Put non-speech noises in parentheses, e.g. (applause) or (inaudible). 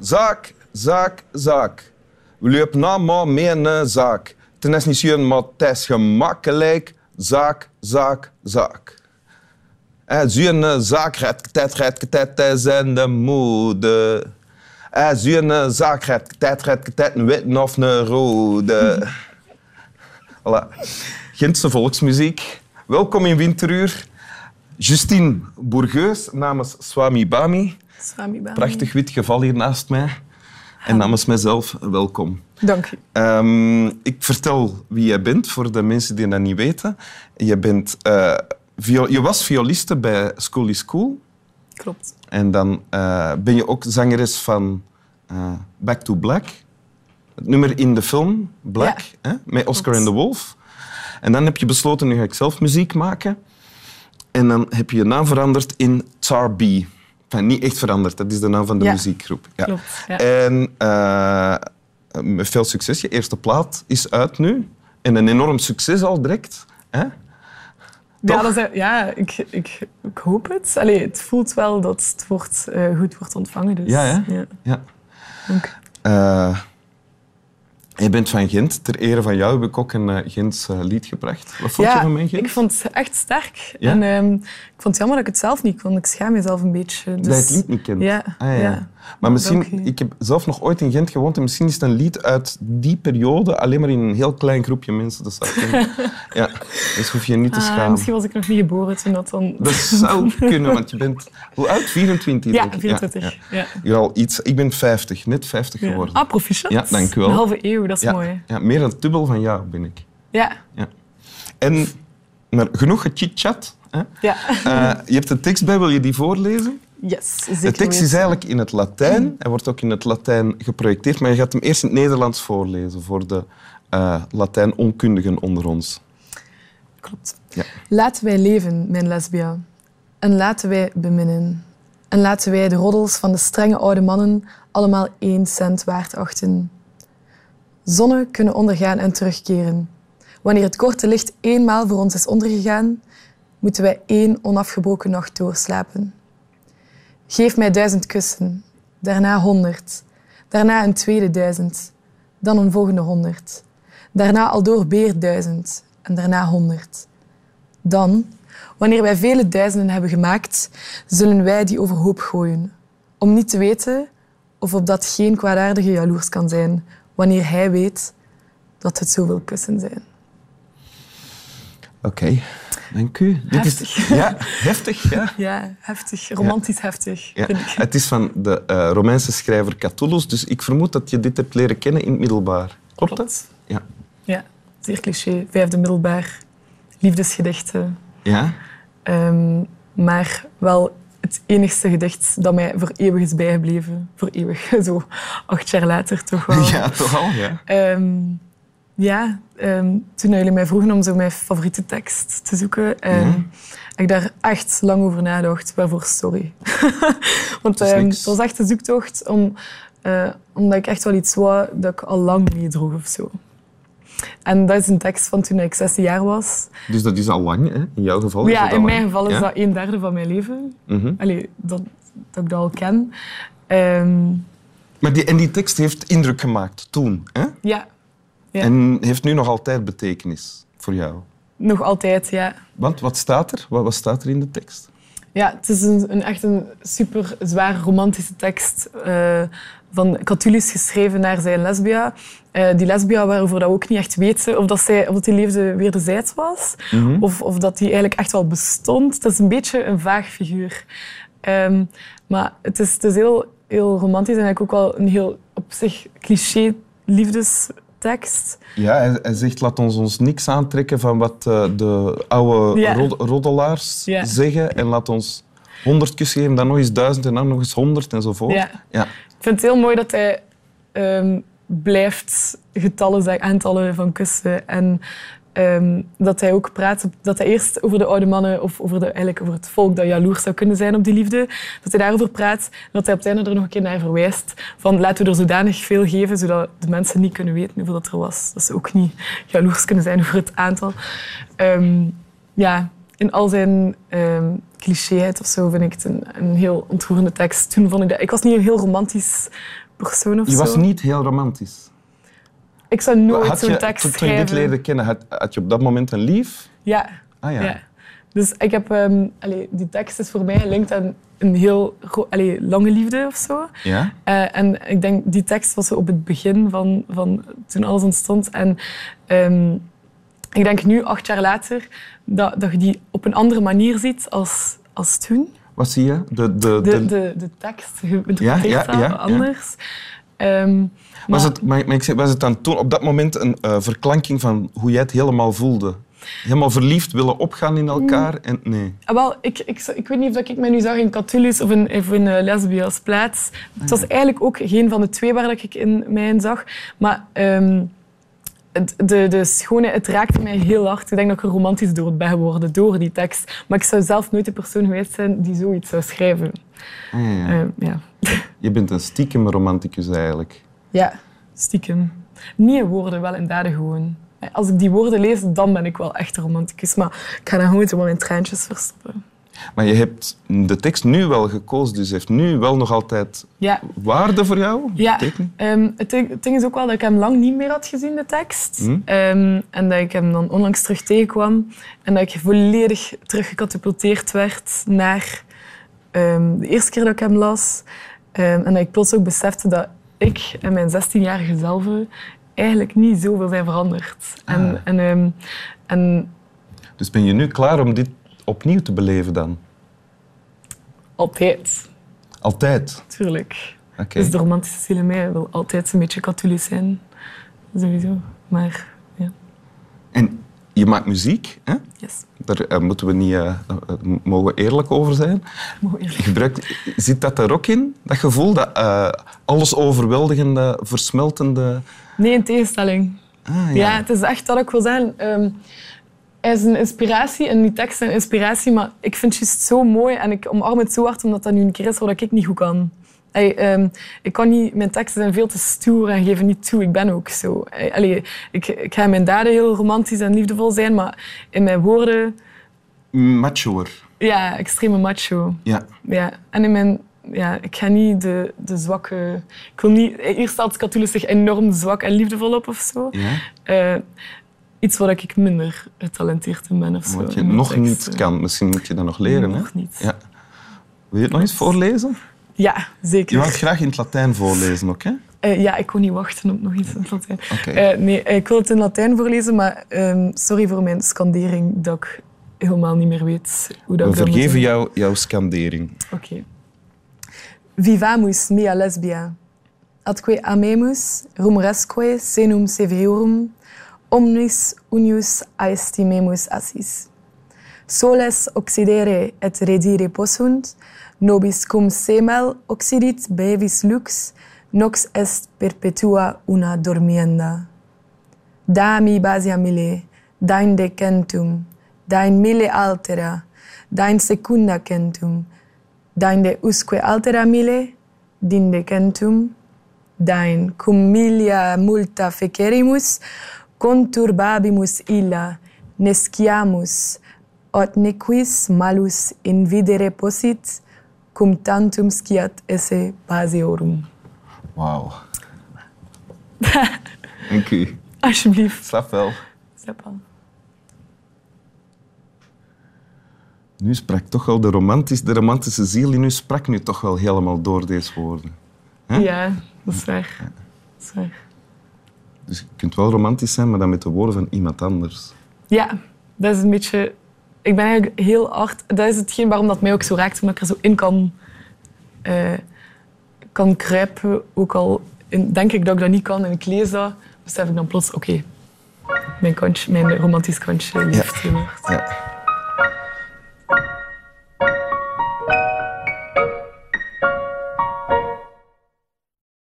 Zaak, zaak, zaak. We lopen allemaal mee in een zaak. Het is niet zuur, maar het is gemakkelijk. Zaak, zaak, zaak. Eh, Zuur zaak, red, tet, red, tet, is in de mode. Eh, Zuur zaak, tet, red, tet, een witte of een rode. (laughs) Voilà. Gentse volksmuziek. Welkom in Winteruur. Justine Bourgeus namens Swami Bami. Prachtig wit geval hier naast mij. En namens mijzelf, welkom. Dank u. Ehm, ik vertel wie jij bent, voor de mensen die dat niet weten. Je, bent, eh, je was violiste bij School is Cool. Klopt. En dan eh, ben je ook zangeres van eh, Back to Black. Het nummer in de film Black, hè, met Oscar en de Wolf. En dan heb je besloten, nu ga ik zelf muziek maken. En dan heb je je naam veranderd in Tsar B. Enfin, niet echt veranderd, dat is de naam van de Ja. muziekgroep. Ja. Klopt, ja. En eh, met veel succes. Je eerste plaat is uit nu. En een enorm succes al direct. Hè? Ja, dat is, ja ik, ik, ik hoop het. Allee, het voelt wel dat het wordt, eh, goed wordt ontvangen. Dus, Ja, hè? Ja. Ja. Dank. Eh, je bent van Gent. Ter ere van jou heb ik ook een uh, Gents eh, lied gebracht. Wat vond ja, je van mijn Gent? ik vond het echt sterk. Ja? En ehm, ik vond het jammer dat ik het zelf niet kon. Ik schaam mezelf een beetje. Dus, Dat je het lied niet kent? Ja. Ah, ja. ja. Maar misschien, ik heb zelf nog ooit in Gent gewoond en misschien is het een lied uit die periode, alleen maar in een heel klein groepje mensen. Dat zou kunnen. (laughs) ja, dus hoef je niet te Ah, schamen. misschien was ik nog niet geboren toen dat dan... Dat zou kunnen, want je bent... Hoe oud? 24? Ja, denk ik. 24. Ja, Ja. ja. Al iets... Ik ben 50, net 50 Ja. geworden. Ah, proficiat. Ja, dank u wel. Een halve eeuw, dat is ja, mooi. ja, meer dan dubbel van jou ben ik. Ja. En maar genoeg gechit-chat. hè. ja. Eh, je hebt de tekst bij, wil je die voorlezen? Yes, De tekst is eigenlijk in het Latijn. Hij wordt ook in het Latijn geprojecteerd, maar je gaat hem eerst in het Nederlands voorlezen voor de eh Latijn-onkundigen onder ons. Klopt. Ja. Laten wij leven, mijn lesbia. En laten wij beminnen. En laten wij de roddels van de strenge oude mannen allemaal één cent waard achten. Zonnen kunnen ondergaan en terugkeren. Wanneer het korte licht eenmaal voor ons is ondergegaan, moeten wij één onafgebroken nacht doorslapen. Geef mij duizend kussen, daarna honderd, daarna een tweede duizend, dan een volgende honderd, daarna aldoor weer duizend en daarna honderd. Dan, wanneer wij vele duizenden hebben gemaakt, zullen wij die overhoop gooien, om niet te weten of op dat geen kwaadaardige jaloers kan zijn, wanneer hij weet dat het zoveel kussen zijn. Oké, dank u. Dit is, Heftig. ja, heftig, ja. (laughs) Ja, heftig, romantisch heftig, ja. vind ik. Het is van de eh, Romeinse schrijver Catullus, dus ik vermoed dat je dit hebt leren kennen in het middelbaar. Klopt dat? Ja. Ja, zeer cliché. Vijfde middelbaar, liefdesgedichten. Ja? Ehm, maar wel het enigste gedicht dat mij voor eeuwig is bijgebleven. Voor eeuwig, (laughs) zo acht jaar later toch wel. (laughs) Ja, toch al, ja. Ehm, ja, ehm, toen jullie mij vroegen om zo mijn favoriete tekst te zoeken, heb ik daar echt lang over nagedacht. Waarvoor sorry. (laughs) Want niks. het was echt een zoektocht om, eh, omdat ik echt wel iets wou dat ik al lang meedroeg of zo. En dat is een tekst van toen ik 16 jaar was. Dus dat is al lang, hè? in jouw geval. ja, in mijn geval is Ja? dat een derde van mijn leven. Mhm. Allee, dat, dat ik dat al ken. Maar die, en die tekst heeft indruk gemaakt toen. Hè? ja, Ja. En heeft nu nog altijd betekenis voor jou. nog altijd, ja. Want wat staat er? Wat, wat staat er in de tekst? Ja, het is een, een echt een super zwaar romantische tekst eh, van Catullus geschreven naar zijn lesbia. Eh, die lesbia waarover dat we ook niet echt weten of dat, zij, of dat die liefde wederzijds was Mhm. of, of dat die eigenlijk echt wel bestond. Het is een beetje een vaag figuur. Ehm, maar het is, het is heel, heel romantisch en eigenlijk ook wel een heel op zich cliché liefdestekst. Ja, hij, hij zegt laat ons ons niks aantrekken van wat eh, de oude Ja. rod- roddelaars Ja. zeggen en laat ons honderd kussen geven, dan nog eens duizend en dan nog eens honderd enzovoort. Ja. Ja. Ik vind het heel mooi dat hij ehm, blijft getallen zeggen, aantallen van kussen. En ehm, dat hij ook praat, dat hij eerst over de oude mannen of over, de, eigenlijk over het volk dat jaloers zou kunnen zijn op die liefde, dat hij daarover praat. En dat hij op het einde er nog een keer naar verwijst van laten we er zodanig veel geven, zodat de mensen niet kunnen weten hoeveel dat er was. Dat ze ook niet jaloers kunnen zijn over het aantal. Ehm, ja, in al zijn ehm clichéheid of zo vind ik het een, een heel ontroerende tekst. Toen vond ik dat... Ik was niet een heel romantisch persoon of Je zo. was niet heel romantisch. Ik zou nooit zo'n tekst toen, toen je schrijven. dit leerde kennen, had, had je op dat moment een lief? Ja. Ah ja. ja. Dus ik heb... ehm, allee, die tekst is voor mij gelinkt aan een heel allee, lange liefde of zo. Ja? Eh, en ik denk, die tekst was zo op het begin van, van toen alles ontstond. En ehm, ik denk nu, acht jaar later, dat, dat je die op een andere manier ziet als, als toen. Wat zie je? De, de, De, de- de, tekst, je interpreteert Ja, ja, ja. anders. Ehm, was, maar- het, maar, maar ik zeg, was het dan toen op dat moment een eh, verklanking van hoe jij het helemaal voelde? Helemaal verliefd willen opgaan in elkaar? En, nee. Ah, wel, ik, ik, ik weet niet of ik mij nu zag in Catullus of in, of in eh, als plaats. Het was eigenlijk ook geen van de twee waar dat ik in mij in zag. Maar ehm, de, de schone, het raakte mij heel hard. Ik denk dat ik er romantisch door ben geworden, door die tekst. Maar ik zou zelf nooit de persoon geweest zijn die zoiets zou schrijven. Ah, ja, ja. Ja. Je bent een stiekem romanticus eigenlijk. ja, stiekem. Niet in woorden, wel in daden gewoon. Als ik die woorden lees, dan ben ik wel echt een romanticus. Maar ik ga dan gewoon zo wel in traantjes verstoppen. Maar je hebt de tekst nu wel gekozen, dus heeft nu wel nog altijd Ja, waarde voor jou? Ja, ehm, het, ding, het ding is ook wel dat ik hem lang niet meer had gezien, de tekst. Hm. Ehm, en dat ik hem dan onlangs terug tegenkwam. En dat ik volledig teruggecatapulteerd werd naar ehm, de eerste keer dat ik hem las. En dat ik plots ook besefte dat ik en mijn 16-jarige zelf eigenlijk niet zoveel zijn veranderd. Ah. en, en Dus ben je nu klaar om dit opnieuw te beleven dan? altijd, Altijd? natuurlijk. Oké. Dus de romantische ziel in mij wil altijd een beetje katholisch zijn. Sowieso. Maar ja, En je maakt muziek, hè? yes. daar eh, moeten we niet, eh, mogen we eerlijk over zijn. (laughs) Je gebruikt, zit dat er ook in, dat gevoel, dat alles overweldigende, versmeltende... Nee, in tegenstelling. Ah, Ja. het is echt dat ik wil zeggen. ehm, hij is een inspiratie en die tekst is een inspiratie, maar ik vind het juist zo mooi en ik omarm het zo hard omdat dat nu een keer is wat ik niet goed kan. Ey, ehm, ik kan niet, mijn teksten zijn veel te stoer en geven niet toe. Ik ben ook zo. Ey, allee, ik, ik ga in mijn daden heel romantisch en liefdevol zijn, maar in mijn woorden, Machoer. ja, extreme macho. Ja. Ja, en in mijn, ja, ik ga niet de, de zwakke... Ik wil niet... Hier stelt Catullus zich enorm zwak en liefdevol op of zo. ja. Eh, iets waar ik minder getalenteerd in ben of zo. Wat je nog niet kan. Misschien moet je dat nog leren. Hè? Nog niet. Ja. Wil je het nog eens voorlezen? Ja, zeker. Je het graag in het Latijn voorlezen ook, hè? Eh, ja, ik kon niet wachten op nog iets in het Latijn. Oké. Eh, nee, ik wil het in Latijn voorlezen, maar ehm, sorry voor mijn scandering dat ik helemaal niet meer weet hoe dat We ik dat moet vergeven jou jouw scandering. Oké. Vivamus mea lesbia. Atque amemus, rumoresque senum severum, omnis unius aestimemus assis. Soles occidere et redire possunt, nobis cum semel occidit bevis lux, nox est perpetua una dormienda. Dami basia mille, dain decentum, dain mille altera, dain secunda centum, dain de usque altera mille, din decentum, dain cum milia multa fecerimus, conturbabimus illa, nesciamus, ot nequis malus invidere possit, cum tantum sciat esse pasiorum. Wauw. (laughs) Dank u. Alsjeblieft. Slap wel. Stefan. Nu sprak toch wel de, romantisch, de romantische ziel in u sprak nu toch wel helemaal door deze woorden. Ja, dat is waar. Dat is waar. Dus je kunt wel romantisch zijn, maar dan met de woorden van iemand anders. Ja, dat is een beetje... Ik ben eigenlijk heel hard... Dat is hetgeen waarom dat mij ook zo raakt, omdat ik er zo in kan, eh, kan kruipen. Ook al in- denk ik dat ik dat niet kan en ik lees dat, besef ik dan plots, oké, mijn, kantje- mijn romantisch kantje leeft heel hard. Ja.